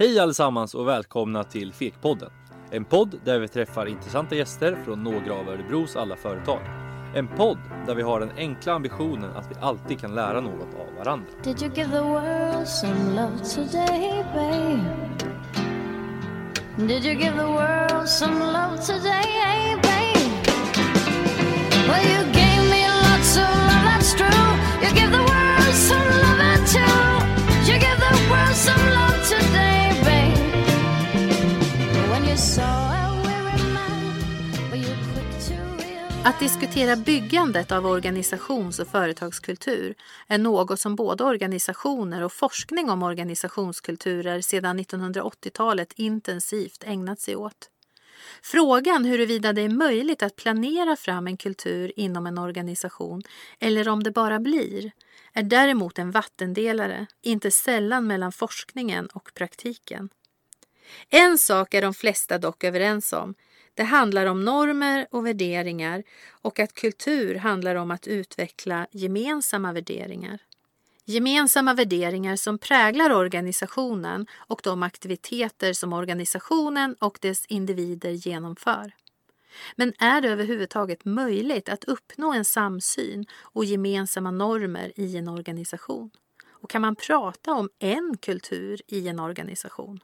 Hej allesammans och välkomna till Fekpodden. En podd där vi träffar intressanta gäster från några av Örebros alla företag. En podd där vi har den enkla ambitionen att vi alltid kan lära något av varandra. Did you give the world some love today, babe? Did you give the world some love today, babe? Well, you Att diskutera byggandet av organisations och företagskultur är något som både organisationer och forskning om organisationskulturer sedan 1980-talet intensivt ägnat sig åt. Frågan huruvida det är möjligt att planera fram en kultur inom en organisation eller om det bara blir är däremot en vattendelare, inte sällan mellan forskningen och praktiken. En sak är de flesta dock överens om. Det handlar om normer och värderingar och att kultur handlar om att utveckla gemensamma värderingar. Gemensamma värderingar som präglar organisationen och de aktiviteter som organisationen och dess individer genomför. Men är det överhuvudtaget möjligt att uppnå en samsyn och gemensamma normer i en organisation? Och kan man prata om en kultur i en organisation?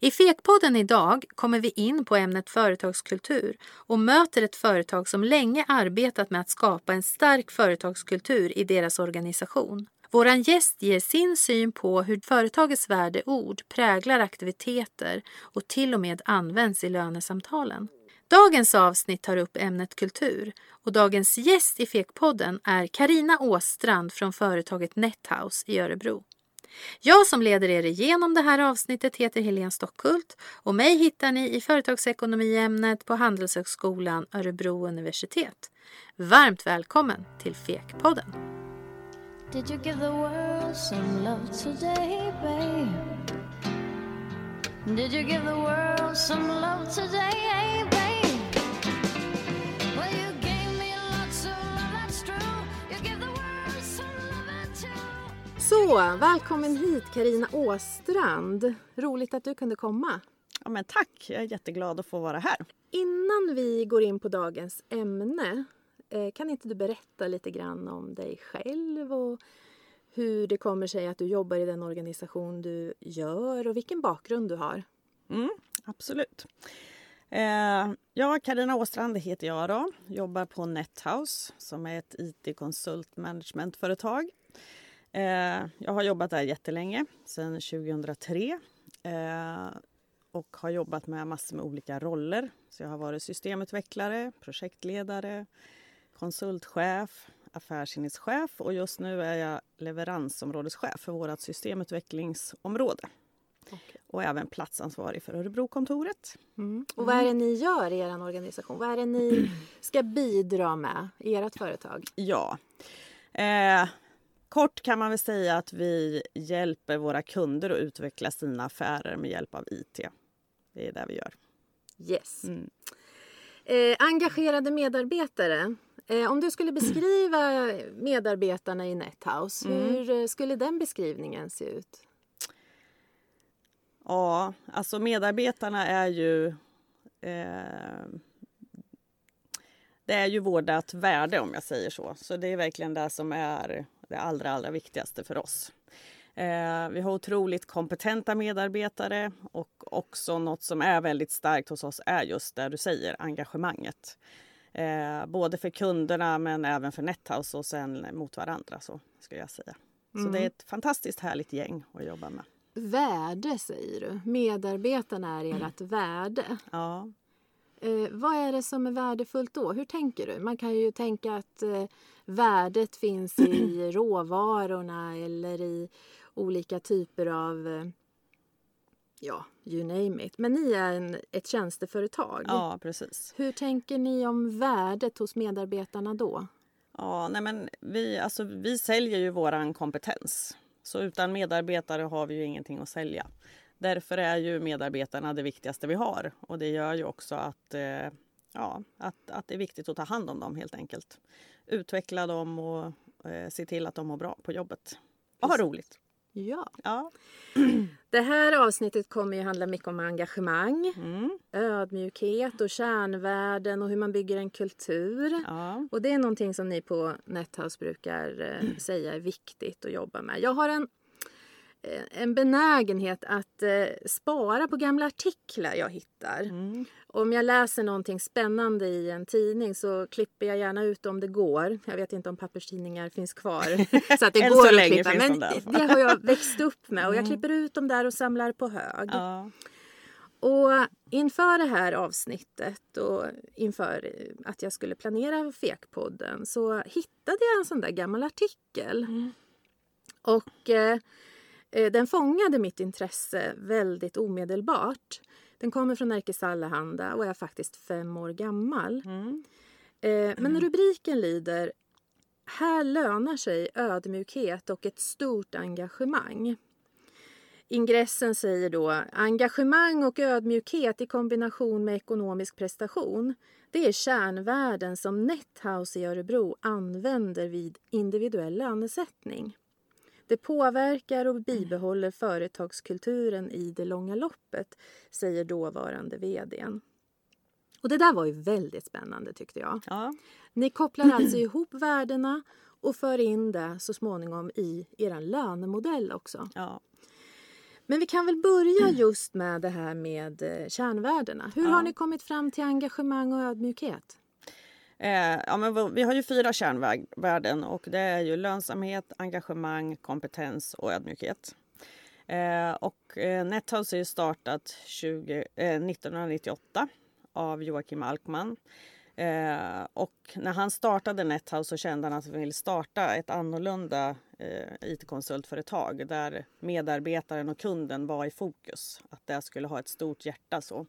I Fekpodden idag kommer vi in på ämnet företagskultur och möter ett företag som länge arbetat med att skapa en stark företagskultur i deras organisation. Vår gäst ger sin syn på hur företagets värdeord präglar aktiviteter och till och med används i lönesamtalen. Dagens avsnitt tar upp ämnet kultur och dagens gäst i Fekpodden är Karina Åstrand från företaget Nethouse i Örebro. Jag som leder er igenom det här avsnittet heter Helene Stockhult och mig hittar ni i företagsekonomiämnet på Handelshögskolan Örebro universitet. Varmt välkommen till Fekpodden! Did you give the world some love today, babe? Did you give the world some love today, babe? Så, välkommen hit Karina Åstrand. Roligt att du kunde komma. Ja, men tack, jag är jätteglad att få vara här. Innan vi går in på dagens ämne, eh, kan inte du berätta lite grann om dig själv och hur det kommer sig att du jobbar i den organisation du gör och vilken bakgrund du har? Mm, absolut. Eh, ja, Karina Åstrand heter jag då. Jobbar på Nethouse som är ett IT-konsult managementföretag. Eh, jag har jobbat där jättelänge, sedan 2003. Eh, och har jobbat med massor med olika roller. Så jag har varit systemutvecklare, projektledare, konsultchef, affärsenhetschef och just nu är jag leveransområdeschef för vårt systemutvecklingsområde. Och även platsansvarig för Örebrokontoret. Och vad är det ni gör i er organisation? Vad är det ni ska bidra med i ert företag? Ja. Eh, kort kan man väl säga att vi hjälper våra kunder att utveckla sina affärer med hjälp av IT. Det är det vi gör. Yes. Mm. Eh, engagerade medarbetare. Eh, om du skulle beskriva medarbetarna i Nethouse, Mm. hur eh, skulle den beskrivningen se ut? Ja, alltså medarbetarna är ju... Eh, det är ju vårdat värde om jag säger så. Så det är verkligen det som är det allra, allra viktigaste för oss. Eh, vi har otroligt kompetenta medarbetare och också något som är väldigt starkt hos oss är just det du säger, engagemanget. Eh, både för kunderna men även för Nethouse och sen mot varandra så skulle jag säga. Så det är ett fantastiskt härligt gäng att jobba med. Värde säger du. Medarbetarna är ert värde. Ja. Eh, vad är det som är värdefullt då? Hur tänker du? Man kan ju tänka att värdet finns i råvarorna eller i olika typer av, eh, ja, you name it. Men ni är en, ett tjänsteföretag. ja, precis. Hur tänker ni om värdet hos medarbetarna då? Ja, nej men vi, alltså, vi säljer ju våran kompetens. Så utan medarbetare har vi ju ingenting att sälja. Därför är ju medarbetarna det viktigaste vi har. Och det gör ju också att, eh, ja, att, att det är viktigt att ta hand om dem helt enkelt. Utveckla dem och eh, se till att de mår bra på jobbet. Och ha roligt. Ja. Ja. Det här avsnittet kommer ju handla mycket om engagemang, Mm. ödmjukhet och kärnvärden och hur man bygger en kultur. Ja. Och det är någonting som ni på Nethouse brukar eh, säga är viktigt att jobba med. Jag har en, en benägenhet att eh, spara på gamla artiklar jag hittar. Mm. Om jag läser någonting spännande i en tidning så klipper jag gärna ut om det går. Jag vet inte om papperstidningar finns kvar. så att det går att klippa. de Men alla fall. det har jag växt upp med och jag Mm. klipper ut dem där och samlar på hög. Ja. Och inför det här avsnittet och inför eh, att jag skulle planera Fekpodden så hittade jag en sån där gammal artikel. Och eh, eh, den fångade mitt intresse väldigt omedelbart. Den kommer från Nerikes Allehanda och är faktiskt fem år gammal. Mm. Eh, men rubriken lyder Här lönar sig ödmjukhet och ett stort engagemang. Ingressen säger då engagemang och ödmjukhet i kombination med ekonomisk prestation. Det är kärnvärden som Nethouse i Örebro använder vid individuell lönesättning. Det påverkar och bibehåller företagskulturen i det långa loppet, säger dåvarande vdn. Och det där var ju väldigt spännande tyckte jag. Ja. Ni kopplar alltså ihop värdena och för in det så småningom i er lönemodell också. Ja. Men vi kan väl börja just med det här med eh, kärnvärdena. Hur Ja. har ni kommit fram till engagemang och ödmjukhet? Eh, ja, men vi- har ju fyra kärnvärden och det är ju lönsamhet, engagemang, kompetens och ödmjukhet. Eh, och eh, Nethouse är ju startat 20, eh, 1998 av Joakim Alkman. Eh, och när han startade Nethouse så kände han att han ville starta ett annorlunda eh, IT-konsultföretag där medarbetaren och kunden var i fokus. Att det skulle ha ett stort hjärta så.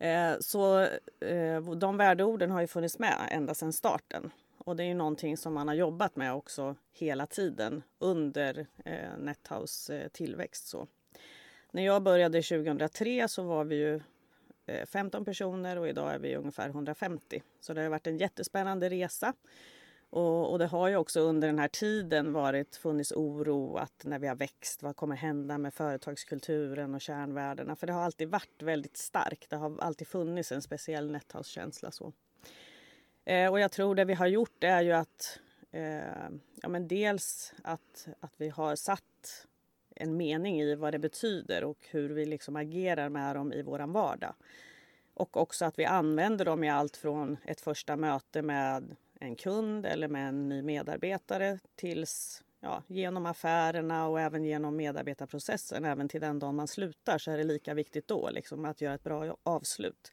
Eh, Så eh, de värdeorden har ju funnits med ända sedan starten. Och det är ju någonting som man har jobbat med också hela tiden under eh, Nethouse eh, tillväxt. Så. När jag började 2003 så var vi ju eh, 15 personer och idag är vi ungefär 150. Så det har varit en jättespännande resa. Och, och det har ju också under den här tiden varit funnits oro att när vi har växt, vad kommer hända med företagskulturen och kärnvärdena? För det har alltid varit väldigt starkt. Det har alltid funnits en speciell Nethouse-känsla. Så. Eh, och jag tror det vi har gjort är ju att eh, ja, men dels att, att vi har satt en mening i vad det betyder och hur vi liksom agerar med dem i våran vardag. Och också att vi använder dem i allt från ett första möte med en kund eller med en ny medarbetare tills ja, genom affärerna och även genom medarbetarprocessen. Även till den dagen man slutar så är det lika viktigt då liksom, att göra ett bra avslut.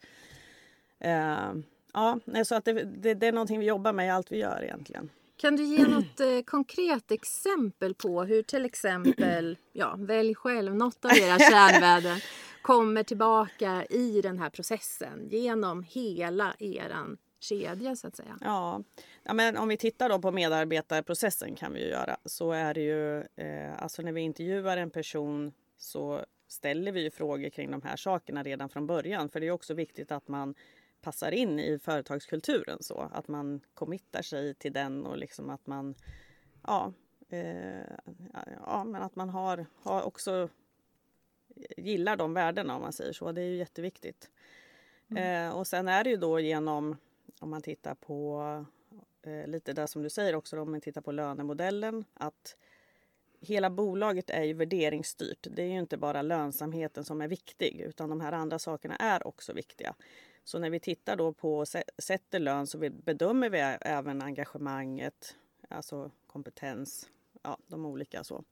Eh, ja, så att det, det, det är någonting vi jobbar med i allt vi gör egentligen. Kan du ge något eh, konkret exempel på hur till exempel, ja, välj själv, något av era kärnvärden kommer tillbaka i den här processen genom hela eran kedja så att säga? Ja, ja men om vi tittar då på medarbetarprocessen kan vi ju göra så är det ju eh, alltså när vi intervjuar en person så ställer vi ju frågor kring de här sakerna redan från början för det är också viktigt att man passar in i företagskulturen så att man committar sig till den och liksom att man ja, eh, ja men att man har, har också gillar de värdena om man säger så. Det är ju jätteviktigt. Eh, och sen är det ju då genom om man tittar på eh, lite där som du säger också, då, om man tittar på lönemodellen, att hela bolaget är ju värderingsstyrt. Det är ju inte bara lönsamheten som är viktig, utan de här andra sakerna är också viktiga. Så när vi tittar då på och sätter lön så bedömer vi även engagemanget, alltså kompetens, ja, de olika så.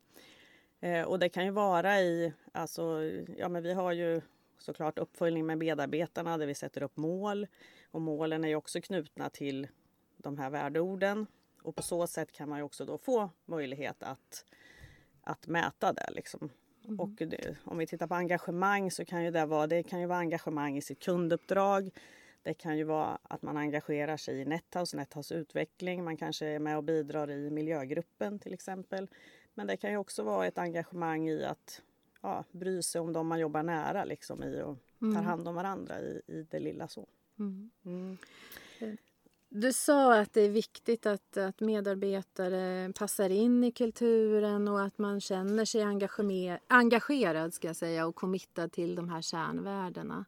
Eh, och det kan ju vara i, alltså, ja men vi har ju såklart uppföljning med medarbetarna där vi sätter upp mål. Och målen är ju också knutna till de här värdeorden. Och på så sätt kan man ju också då få möjlighet att, att mäta det. Liksom. Och det, om vi tittar på engagemang så kan ju det vara, det kan ju vara engagemang i sitt kunduppdrag. Det kan ju vara att man engagerar sig i Nethouse, Nethouse utveckling. Man kanske är med och bidrar i miljögruppen till exempel. Men det kan ju också vara ett engagemang i att ja, bry sig om de man jobbar nära liksom, i och tar hand om varandra i, i det lilla så. Mm. Mm. Du sa att det är viktigt att, att medarbetare passar in i kulturen och att man känner sig engagerad ska jag säga, och committad till de här kärnvärdena.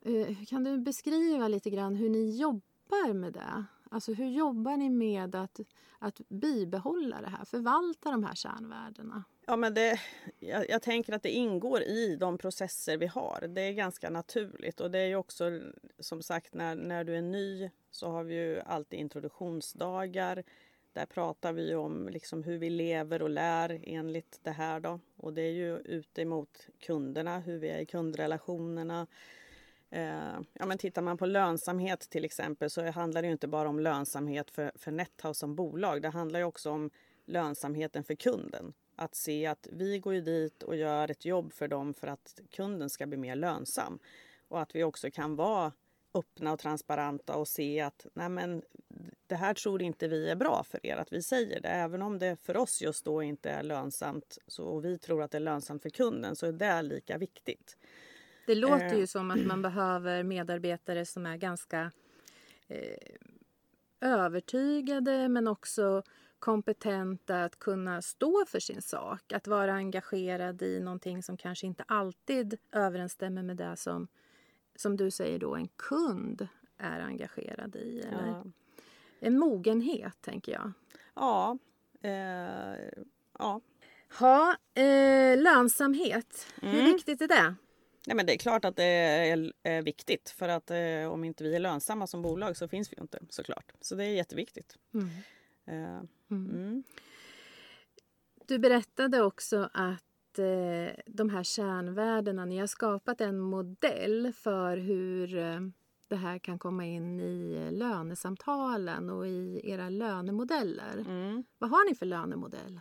Eh, Kan du beskriva lite grann hur ni jobbar med det? Alltså hur jobbar ni med att, att bibehålla det här, förvalta de här kärnvärdena? Ja, men det, jag, jag tänker att det ingår i de processer vi har. Det är ganska naturligt och det är ju också som sagt när, när du är ny så har vi ju alltid introduktionsdagar. Där pratar vi om liksom hur vi lever och lär enligt det här då. Och det är ju ute mot kunderna, hur vi är i kundrelationerna. Eh, ja, men tittar man på lönsamhet till exempel så handlar det ju inte bara om lönsamhet för, för Nethouse som bolag. Det handlar ju också om lönsamheten för kunden. Att se att vi går ju dit och gör ett jobb för dem för att kunden ska bli mer lönsam. Och att vi också kan vara öppna och transparenta och se att nej men, det här tror inte vi är bra för er att vi säger det. Även om det för oss just då inte är lönsamt så, och vi tror att det är lönsamt för kunden så är det lika viktigt. Det låter Eh. ju som att man behöver medarbetare som är ganska eh, övertygade men också kompetenta att kunna stå för sin sak. Att vara engagerad i någonting som kanske inte alltid överensstämmer med det som, som du säger då en kund är engagerad i. Eller Ja. En mogenhet, tänker jag. Ja, eh, ja. Ha, eh, lönsamhet, hur Mm. viktigt är det? Nej, men det är klart att det är, är viktigt för att eh, om inte vi är lönsamma som bolag så finns vi ju inte såklart. Så det är jätteviktigt. Mm. Eh, Mm. mm. Du berättade också att eh, de här kärnvärdena, ni har skapat en modell för hur eh, det här kan komma in i lönesamtalen och i era lönemodeller. Mm. Vad har ni för lönemodell?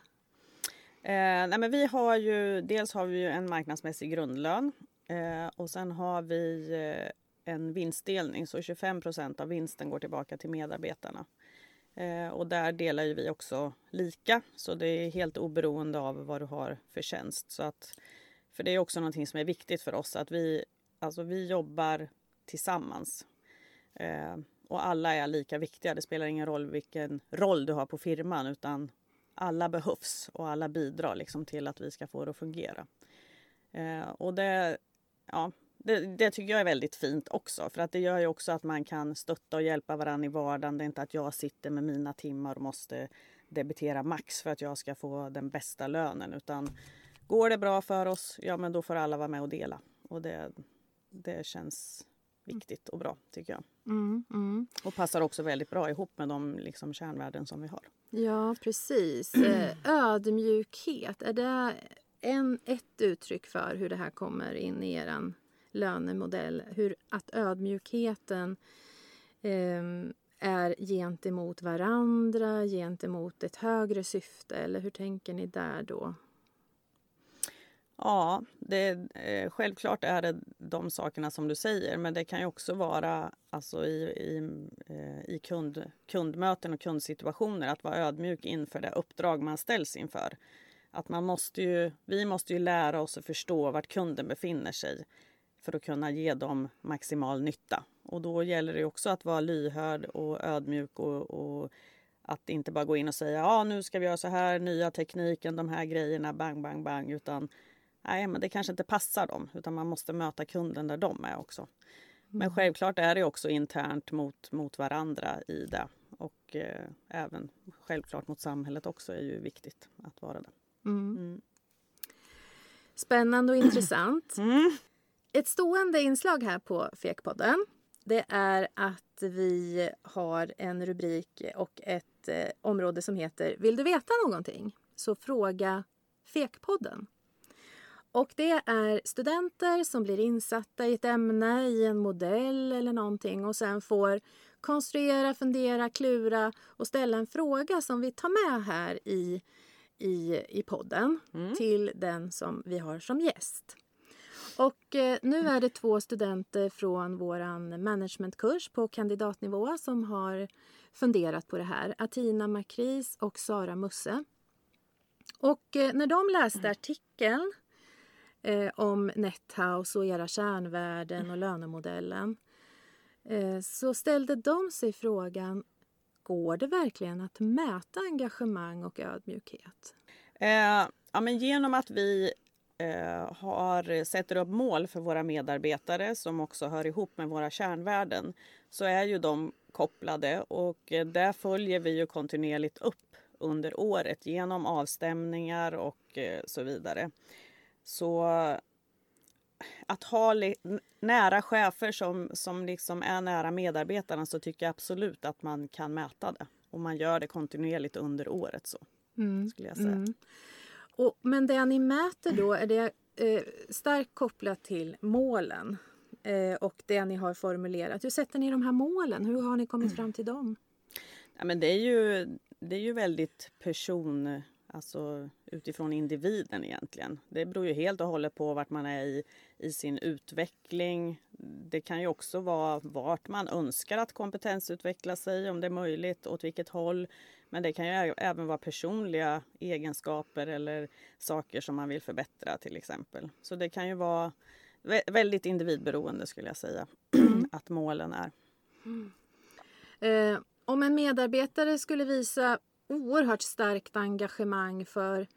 Eh, nej, men vi har ju, dels har vi ju en marknadsmässig grundlön eh, och sen har vi eh, en vinstdelning så 25% av vinsten går tillbaka till medarbetarna. Eh, och där delar ju vi också lika så det är helt oberoende av vad du har för tjänst. Så att, för det är också någonting som är viktigt för oss att vi, alltså vi jobbar tillsammans. Eh, och alla är lika viktiga. Det spelar ingen roll vilken roll du har på firman utan alla behövs och alla bidrar liksom till att vi ska få det att fungera. Eh, och det, ja, det, det tycker jag är väldigt fint också för att det gör ju också att man kan stötta och hjälpa varandra i vardagen. Det är inte att jag sitter med mina timmar och måste debitera max för att jag ska få den bästa lönen utan går det bra för oss, ja men då får alla vara med och dela. Och det, det känns viktigt och bra tycker jag. Mm, mm. Och passar också väldigt bra ihop med de liksom, kärnvärden som vi har. Ja, precis. Eh, Ödmjukhet, är det en, ett uttryck för hur det här kommer in i er lönemodell? Hur, att ödmjukheten eh, är gentemot varandra, gentemot ett högre syfte? Eller hur tänker ni där då? Ja, det, eh, självklart är det de sakerna som du säger men det kan ju också vara alltså, i, i, eh, i kund, kundmöten och kundsituationer att vara ödmjuk inför det uppdrag man ställs inför. Att man måste ju, vi måste ju lära oss att förstå vart kunden befinner sig för att kunna ge dem maximal nytta. Och då gäller det också att vara lyhörd och ödmjuk och, och att inte bara gå in och säga ja nu ska vi göra så här, nya tekniken, de här grejerna, bang, bang, bang. Utan nej, men det kanske inte passar dem utan man måste möta kunden där de är också. Men självklart är det också internt mot, mot varandra i det. Och eh, även självklart mot samhället också är ju viktigt att vara det. Mm. Mm. Spännande och intressant. Mm. Ett stående inslag här på Fekpodden det är att vi har en rubrik och ett eh, område som heter Vill du veta någonting? Så fråga Fekpodden. Och det är studenter som blir insatta i ett ämne, i en modell eller någonting och sen får konstruera, fundera, klura och ställa en fråga som vi tar med här i, i, i podden till den som vi har som gäst. Och eh, nu är det två studenter från våran managementkurs på kandidatnivå som har funderat på det här. Atina Makris och Sara Musse. Och eh, när de läste artikeln eh, om Nethouse och era kärnvärden och lönemodellen så ställde de sig frågan går det verkligen att mäta engagemang och ödmjukhet? Ja, men genom att vi eh, har, sätter upp mål för våra medarbetare som också hör ihop med våra kärnvärden så är ju de kopplade och eh, där följer vi ju kontinuerligt upp under året genom avstämningar och eh, så vidare. Så att ha nära chefer som, som liksom är nära medarbetarna så tycker jag absolut att man kan mäta det. Och man gör det kontinuerligt under året. så mm. skulle jag säga. Mm. Och, men det ni mäter då, är det eh, starkt kopplat till målen eh, och det ni har formulerat. Hur sätter ni de här målen? Hur har ni kommit fram till dem? Ja, men det, är ju, det är ju väldigt person Alltså utifrån individen egentligen. Det beror ju helt och hållet på vart man är i, i sin utveckling. Det kan ju också vara vart man önskar att kompetensutveckla sig, om det är möjligt, åt vilket håll. Men det kan ju även vara personliga egenskaper eller saker som man vill förbättra till exempel. Så det kan ju vara väldigt individberoende skulle jag säga att målen är. Mm. Eh, om en medarbetare skulle visa oerhört starkt engagemang för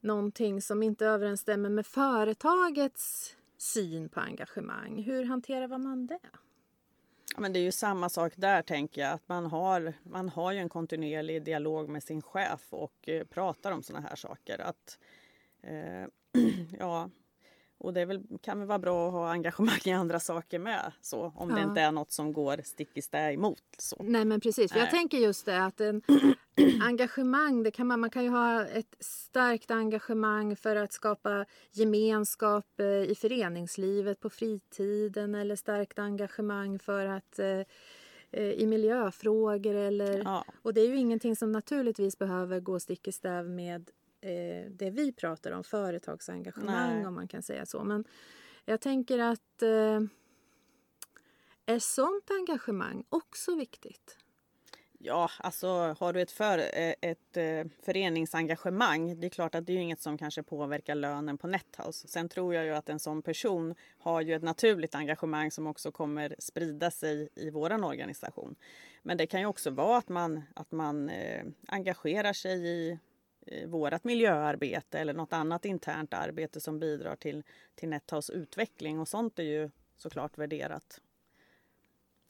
någonting som inte överensstämmer med företagets syn på engagemang. Hur hanterar man det? men det är ju samma sak där tänker jag. Att man, har, man har ju en kontinuerlig dialog med sin chef och eh, pratar om såna här saker. Att, eh, ja, och det väl, kan väl vara bra att ha engagemang i andra saker med. Så, om ja. det inte är något som går stick i stäv emot. Så. Nej men precis, för jag tänker just det att en engagemang, det kan man, man kan ju ha ett starkt engagemang för att skapa gemenskap eh, i föreningslivet på fritiden eller starkt engagemang för att eh, eh, i miljöfrågor eller... Ja. Och det är ju ingenting som naturligtvis behöver gå stick i stäv med eh, det vi pratar om, företagsengagemang Nej. om man kan säga så. Men jag tänker att eh, är sånt engagemang också viktigt? Ja, alltså har du ett, för, eh, ett eh, föreningsengagemang, det är klart att det är inget som kanske påverkar lönen på Nethouse. Sen tror jag ju att en sån person har ju ett naturligt engagemang som också kommer sprida sig i våran organisation. Men det kan ju också vara att man, att man eh, engagerar sig i vårt miljöarbete eller något annat internt arbete som bidrar till, till Nethouse utveckling och sånt är ju såklart värderat.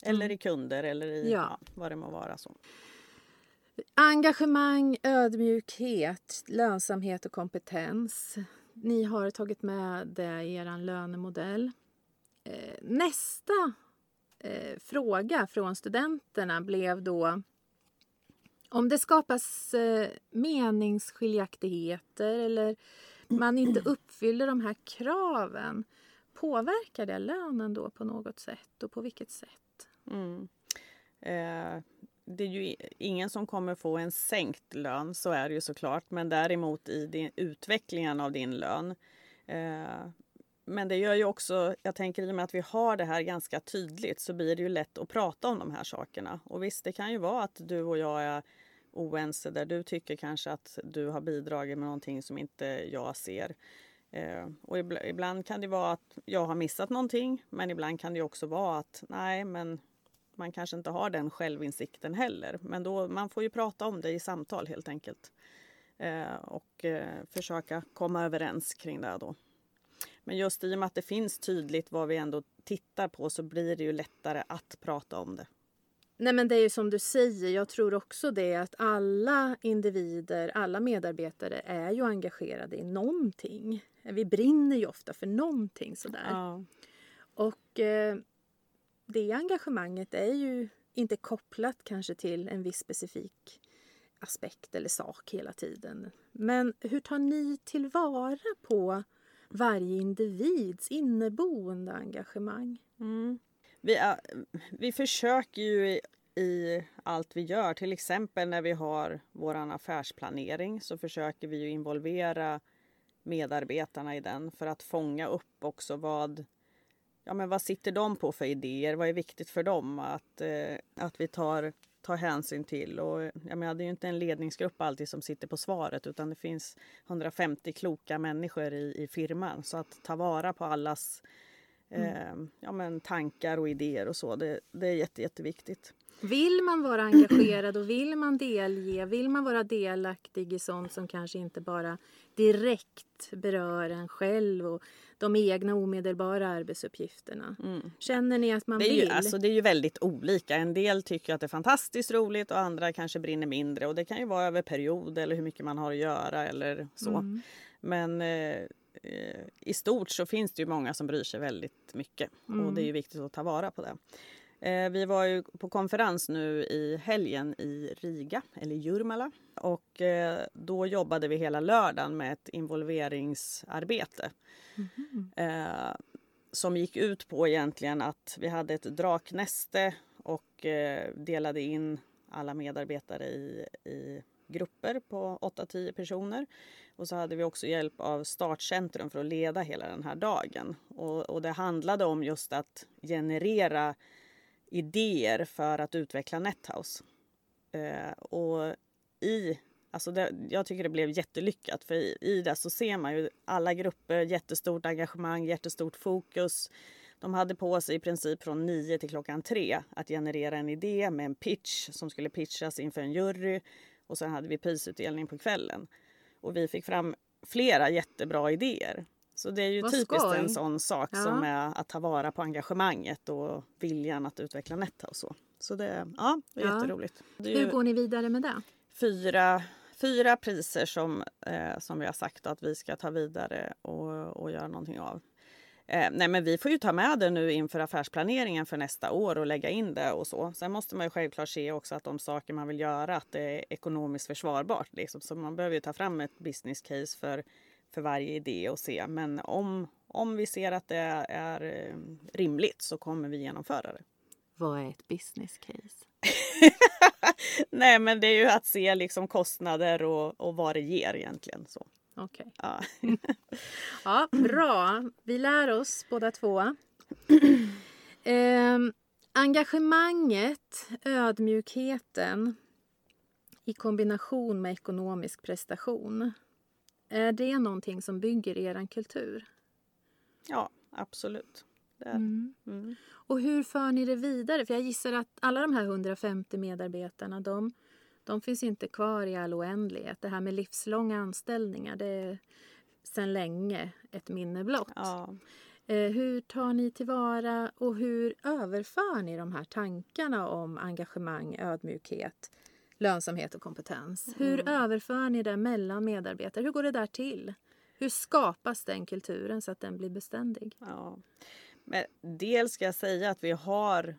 Eller mm. i kunder eller i ja. Ja, vad det må vara. så. Engagemang, ödmjukhet, lönsamhet och kompetens. Ni har tagit med det i er lönemodell. Eh, nästa eh, fråga från studenterna blev då om det skapas eh, meningsskiljaktigheter eller man inte uppfyller de här kraven, påverkar det lönen då på något sätt och på vilket sätt? Mm. Eh, det är ju ingen som kommer få en sänkt lön, så är det ju såklart. Men däremot i din, utvecklingen av din lön. Eh, men det gör ju också, jag tänker i och med att vi har det här ganska tydligt så blir det ju lätt att prata om de här sakerna. Och visst, det kan ju vara att du och jag är oense där du tycker kanske att du har bidragit med någonting som inte jag ser. Eh, och ibland kan det vara att jag har missat någonting men ibland kan det också vara att nej men man kanske inte har den självinsikten heller. Men då, man får ju prata om det i samtal helt enkelt. Eh, och eh, försöka komma överens kring det då. Men just i och med att det finns tydligt vad vi ändå tittar på så blir det ju lättare att prata om det. Nej men det är ju som du säger, jag tror också det att alla individer, alla medarbetare är ju engagerade i någonting. Vi brinner ju ofta för någonting sådär. Ja. Och eh, det engagemanget är ju inte kopplat kanske till en viss specifik aspekt eller sak hela tiden. Men hur tar ni tillvara på varje individs inneboende engagemang? Mm. Vi, vi försöker ju i, i, allt vi gör, till exempel när vi har vår affärsplanering så försöker vi ju involvera medarbetarna i den för att fånga upp också vad Ja, men vad sitter de på för idéer? Vad är viktigt för dem att, eh, att vi tar, tar hänsyn till? Och, jag menar, det är ju inte en ledningsgrupp alltid som sitter på svaret utan det finns 150 kloka människor i, i firman. Så att ta vara på allas Mm. Eh, ja, men tankar och idéer och så. Det, det är jätte, jätteviktigt. Vill man vara engagerad och vill man delge, vill man vara delaktig i sånt som kanske inte bara direkt berör en själv och de egna omedelbara arbetsuppgifterna. Känner ni att man Mm. Det är, ju, vill? alltså, det är ju väldigt olika. En del tycker att det är fantastiskt roligt och andra kanske brinner mindre. Och Det kan ju vara över period eller hur mycket man har att göra eller så. Mm. Men eh, eh, i stort så finns det ju många som bryr sig väldigt mycket. Och det är ju viktigt att ta vara på det. Eh, vi var ju på konferens nu i helgen i Riga, eller Jurmala. Och eh, då jobbade vi hela lördagen med ett involveringsarbete. Eh, som gick ut på egentligen att vi hade ett draknäste och delade in alla medarbetare i, i grupper på 8-10 personer. Och så hade vi också hjälp av Startcentrum för att leda hela den här dagen. Och, och det handlade om just att generera idéer för att utveckla NetHouse. Eh, och i, alltså det, jag tycker det blev jättelyckat för i, i det så ser man ju alla grupper, jättestort engagemang, jättestort fokus. De hade på sig i princip från 9 till klockan 3 att generera en idé med en pitch som skulle pitchas inför en jury. Och sen hade vi prisutdelning på kvällen. Och vi fick fram flera jättebra idéer. Så det är ju Vad typiskt skoj. en sån sak Ja. som är att ta vara på engagemanget och viljan att utveckla Netta och så. Så det, ja, det är Ja. jätteroligt. Det är Hur går ni vidare med det? fyra, fyra priser som, eh, som vi har sagt att vi ska ta vidare och, och göra någonting av. Eh, nej men vi får ju ta med det nu inför affärsplaneringen för nästa år och lägga in det och så. Sen måste man ju självklart se också att de saker man vill göra att det är ekonomiskt försvarbart. Liksom. Så man behöver ju ta fram ett business case för, för varje idé och se. Men om, om vi ser att det är eh, rimligt så kommer vi genomföra det. Vad är ett business case? Nej men det är ju att se liksom kostnader och, och vad det ger egentligen. Så. Okej. Ja. Ja, bra. Vi lär oss båda två. Ehm, engagemanget, ödmjukheten i kombination med ekonomisk prestation. Är det någonting som bygger er kultur? Ja, absolut. Mm. Mm. Och hur för ni det vidare? För jag gissar att alla de här 150 medarbetarna, de, de finns inte kvar i all oändlighet. Det här med livslånga anställningar, det är sedan länge ett minne blott. Ja. Eh, hur tar ni tillvara och hur överför ni de här tankarna om engagemang, ödmjukhet, lönsamhet och kompetens? Hur överför ni det mellan medarbetare? Hur går det där till? Hur skapas den kulturen så att den blir beständig? ja. Men dels ska jag säga att vi har,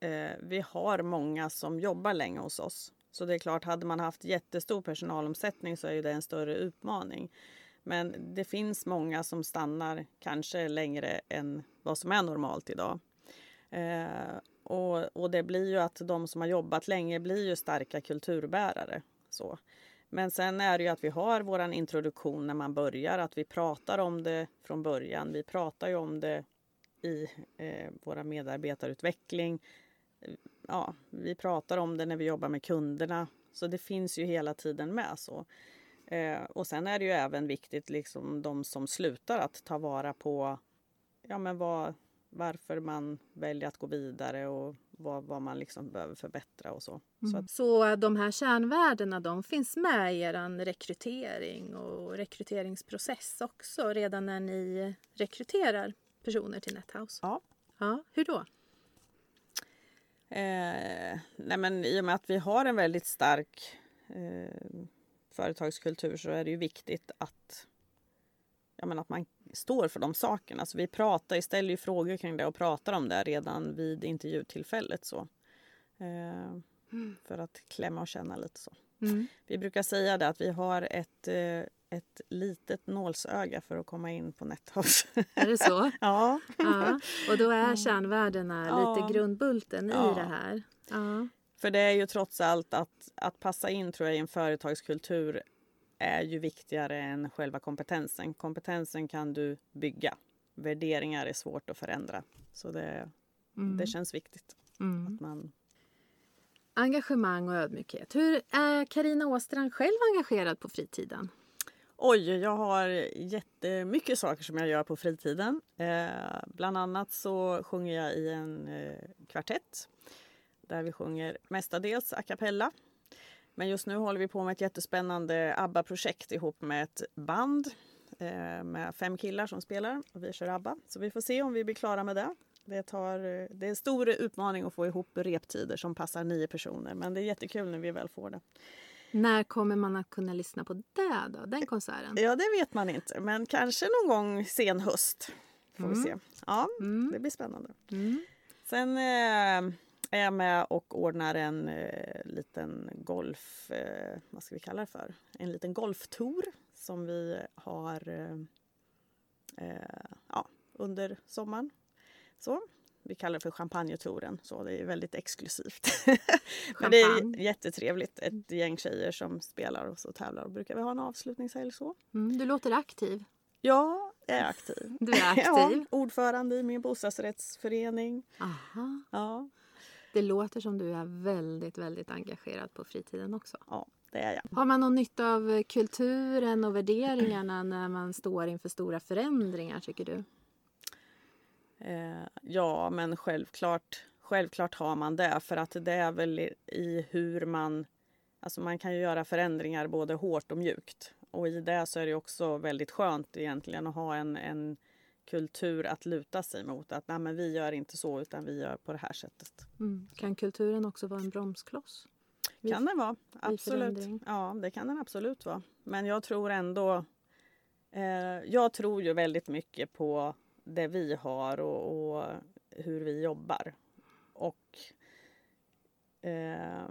eh, vi har många som jobbar länge hos oss. Så det är klart, hade man haft jättestor personalomsättning så är ju det en större utmaning. Men det finns många som stannar kanske längre än vad som är normalt idag. Eh, och, och det blir ju att de som har jobbat länge blir ju starka kulturbärare. Så. Men sen är det ju att vi har våran introduktion när man börjar, att vi pratar om det från början. Vi pratar ju om det i eh, våra medarbetarutveckling. Ja, vi pratar om det när vi jobbar med kunderna. Så det finns ju hela tiden med. så. Eh, och sen är det ju även viktigt, liksom de som slutar, att ta vara på ja, men vad, varför man väljer att gå vidare och vad, vad man liksom behöver förbättra och så. så att, Så de här kärnvärdena de finns med i er rekrytering och rekryteringsprocess också redan när ni rekryterar personer till NetHouse? ja. Ja, hur då? Eh, nej men I och med att vi har en väldigt stark eh, företagskultur så är det ju viktigt att, men att man står för de sakerna. Så vi pratar, ställer ju frågor kring det och pratar om det redan vid intervjutillfället. Så. Eh, För att klämma och känna lite så. Mm. Vi brukar säga det att vi har ett, eh, ett litet nålsöga för att komma in på NetHouse. Är det så? ja. Ja. Och då är kärnvärdena Ja. lite grundbulten Ja. i det här? Ja. För det är ju trots allt att, att passa in tror jag i en företagskultur är ju viktigare än själva kompetensen. Kompetensen kan du bygga. Värderingar är svårt att förändra. Så det, det känns viktigt Mm. att man... Engagemang och ödmjukhet. Hur är Karina Åstrand själv engagerad på fritiden? Oj, jag har jättemycket saker som jag gör på fritiden. Eh, bland annat så sjunger jag i en eh, kvartett. där vi sjunger mestadels a cappella. Men just nu håller vi på med ett jättespännande ABBA-projekt ihop med ett band eh, med fem killar som spelar och vi kör ABBA. Så vi får se om vi blir klara med det. Det, tar, eh, det är en stor utmaning att få ihop reptider som passar nio personer men det är jättekul när vi väl får det. När kommer man att kunna lyssna på det då, den konserten? Ja, det vet man inte, men kanske någon gång sen höst. Får vi se. Ja, Mm. det blir spännande. Mm. Sen eh, är jag med och ordnar en eh, liten golf... Eh, vad ska vi kalla det för? En liten golftour som vi har eh, eh, ja, under sommaren. Så. Vi kallar det för champagnetouren, så det är väldigt exklusivt. Men det är jättetrevligt. Ett gäng tjejer som spelar och så tävlar. Och brukar vi ha en avslutningshelg så. Mm, du låter aktiv. Ja, jag är aktiv. Du är aktiv. Ja, ordförande i min bostadsrättsförening. Aha. Ja, Det låter som du är väldigt, väldigt engagerad på fritiden också. ja det är jag. Har man någon nytta av kulturen och värderingarna när man står inför stora förändringar, tycker du? Eh, ja, men självklart, självklart har man det. För att det är väl i, hur man... Alltså man kan ju göra förändringar både hårt och mjukt. Och i det så är det också väldigt skönt egentligen att ha en, en kultur att luta sig mot. Att nej, men vi gör inte så utan vi gör på det här sättet. Mm. Kan kulturen också vara en bromskloss? Kan den vara, absolut. Ja, det kan den absolut vara. Men jag tror ändå... Eh, jag tror ju väldigt mycket på det vi har och, och hur vi jobbar. Och eh,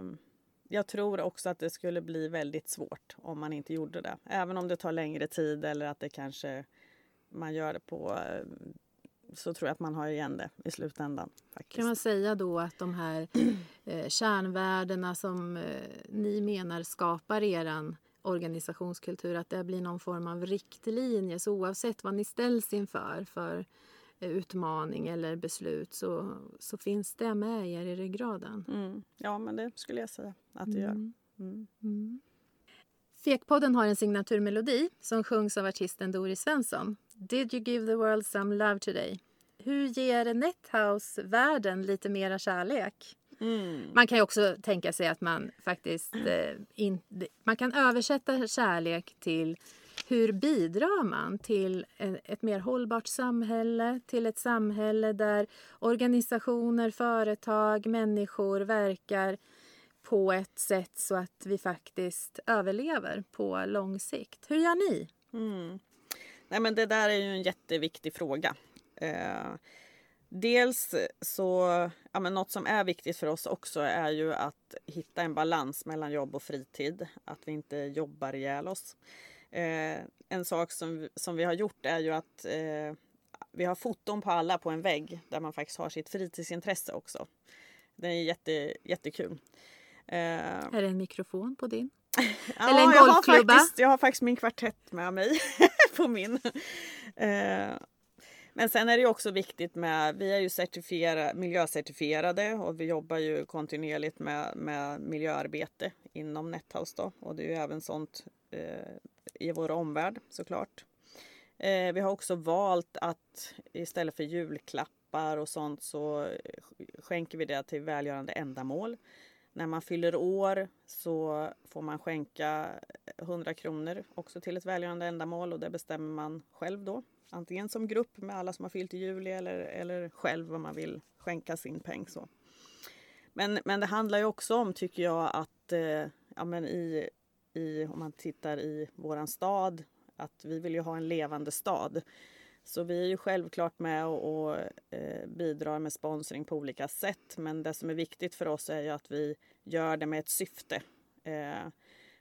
jag tror också att det skulle bli väldigt svårt om man inte gjorde det. Även om det tar längre tid eller att det kanske man gör det på så tror jag att man har igen det i slutändan. Faktiskt. Kan man säga då att de här eh, kärnvärdena som eh, ni menar skapar eran organisationskultur, att det blir någon form av riktlinje så oavsett vad ni ställs inför för eh, utmaning eller beslut så, så finns det med er i ryggraden. Mm. Ja, men det skulle jag säga att det gör. Mm. Mm. Mm. Fekpodden har en signaturmelodi som sjungs av artisten Doris Svensson. Did you give the world some love today? Hur ger Nethouse världen lite mera kärlek? Mm. Man kan ju också tänka sig att man faktiskt eh, in, man kan översätta kärlek till hur bidrar man till e- ett mer hållbart samhälle, till ett samhälle där organisationer, företag, människor verkar på ett sätt så att vi faktiskt överlever på lång sikt. Hur gör ni? Mm. Nej, men det där är ju en jätteviktig fråga. Eh, dels så, ja, men något som är viktigt för oss också är ju att hitta en balans mellan jobb och fritid. Att vi inte jobbar ihjäl oss. Eh, en sak som, som vi har gjort är ju att eh, vi har foton på alla på en vägg där man faktiskt har sitt fritidsintresse också. Det är jätte, jättekul. Eh, Är det en mikrofon på din? Ja, Eller en jag har golfklubba. faktiskt, jag har faktiskt min kvartett med mig på min. Eh, Men sen är det också viktigt med, vi är ju certifiera, miljöcertifierade och vi jobbar ju kontinuerligt med, med miljöarbete inom Nethouse då. Och det är ju även sånt eh, i vår omvärld såklart. Eh, vi har också valt att istället för julklappar och sånt så skänker vi det till välgörande ändamål. När man fyller år så får man skänka 100 kronor också till ett välgörande ändamål och det bestämmer man själv då. Antingen som grupp med alla som har fyllt i juli eller, eller själv vad man vill skänka sin peng. Så. Men, men det handlar ju också om, tycker jag, att eh, ja, men i, i, om man tittar i våran stad, att vi vill ju ha en levande stad. Så vi är ju självklart med och, och eh, bidrar med sponsring på olika sätt. Men det som är viktigt för oss är ju att vi gör det med ett syfte. Eh,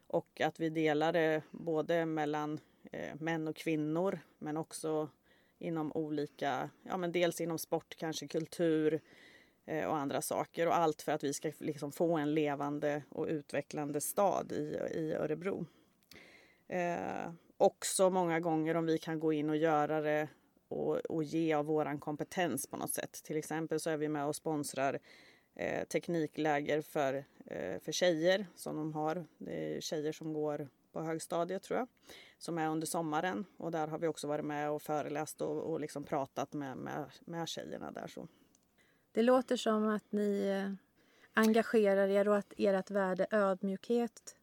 och att vi delar det både mellan eh, män och kvinnor men också inom olika, ja men dels inom sport, kanske kultur eh, och andra saker. Och allt för att vi ska liksom få en levande och utvecklande stad i, i Örebro. Eh, Också många gånger om vi kan gå in och göra det och, och ge av våran kompetens på något sätt. Till exempel så är vi med och sponsrar eh, teknikläger för, eh, för tjejer som de har. Det är tjejer som går på högstadiet tror jag, som är under sommaren. Och där har vi också varit med och föreläst och, och liksom pratat med, med, med tjejerna där. Så. Det låter som att ni eh, engagerar er och att ert värde ödmjukhet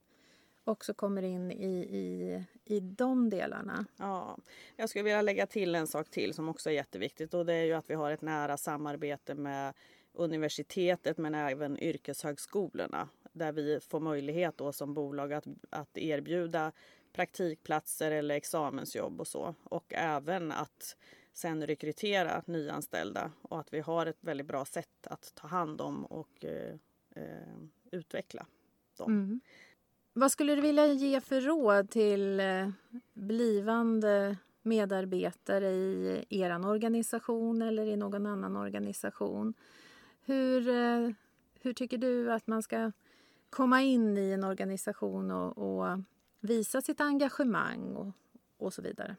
också kommer in i, i, i de delarna. Ja, jag skulle vilja lägga till en sak till som också är jätteviktigt och det är ju att vi har ett nära samarbete med universitetet men även yrkeshögskolorna där vi får möjlighet då som bolag att, att erbjuda praktikplatser eller examensjobb och så och även att sen rekrytera nyanställda och att vi har ett väldigt bra sätt att ta hand om och eh, eh, utveckla dem. Mm. Vad skulle du vilja ge för råd till eh, blivande medarbetare i er organisation eller i någon annan organisation? Hur, eh, hur tycker du att man ska komma in i en organisation och, och visa sitt engagemang och, och så vidare?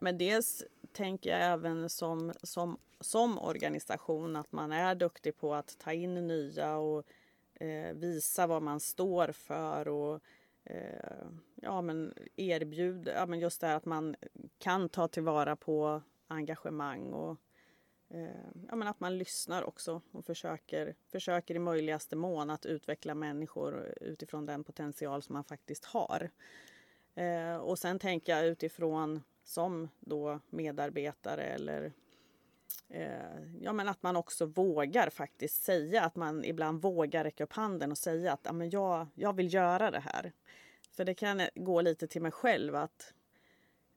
Men dels tänker jag även som, som, som organisation att man är duktig på att ta in nya och eh, visa vad man står för och eh, ja, men erbjuda, ja, men just det här att man kan ta tillvara på engagemang och eh, ja, men att man lyssnar också och försöker, försöker i möjligaste mån att utveckla människor utifrån den potential som man faktiskt har. Eh, och sen tänker jag utifrån som då medarbetare eller Eh, ja, men att man också vågar faktiskt säga att man ibland vågar räcka upp handen och säga att ja, men jag, jag vill göra det här. För det kan gå lite till mig själv att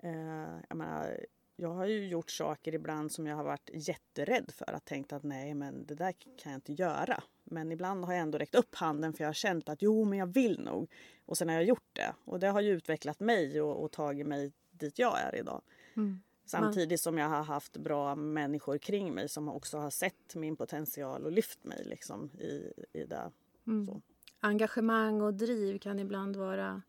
eh, jag, menar, jag har ju gjort saker ibland som jag har varit jätterädd för. Att tänkt att nej, men det där kan jag inte göra. Men ibland har jag ändå räckt upp handen för jag har känt att jo, men jag vill nog. Och sen har jag gjort det. Och det har ju utvecklat mig och, och tagit mig dit jag är idag. Mm. Samtidigt som jag har haft bra människor kring mig som också har sett min potential och lyft mig liksom i, i det. Mm. Engagemang och driv kan ibland vara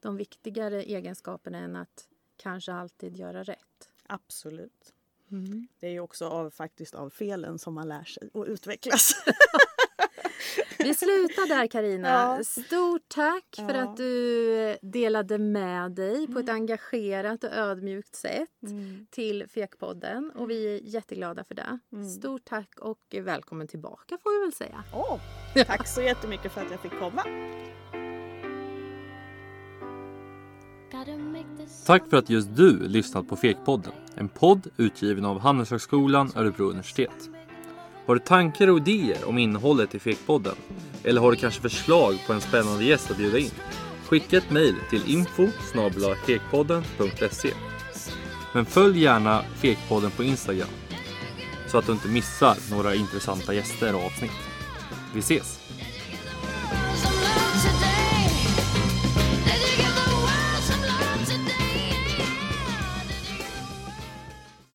de viktigare egenskaperna än att kanske alltid göra rätt. Absolut. Mm. Det är ju också av, faktiskt av felen som man lär sig och utvecklas. Vi slutar där Karina. Ja. Stort tack för Ja. att du delade med dig på ett engagerat och ödmjukt sätt till Fekpodden och vi är jätteglada för det. Mm. Stort tack och välkommen tillbaka får vi väl säga. Åh, tack så jättemycket för att jag fick komma. Tack för att just du lyssnat på Fekpodden. En podd utgiven av Handelshögskolan Örebro universitet. Har du tankar och idéer om innehållet i Fekpodden? Eller har du kanske förslag på en spännande gäst att bjuda in? Skicka ett mejl till info Men följ gärna Fekpodden på Instagram så att du inte missar några intressanta gäster och avsnitt. Vi ses!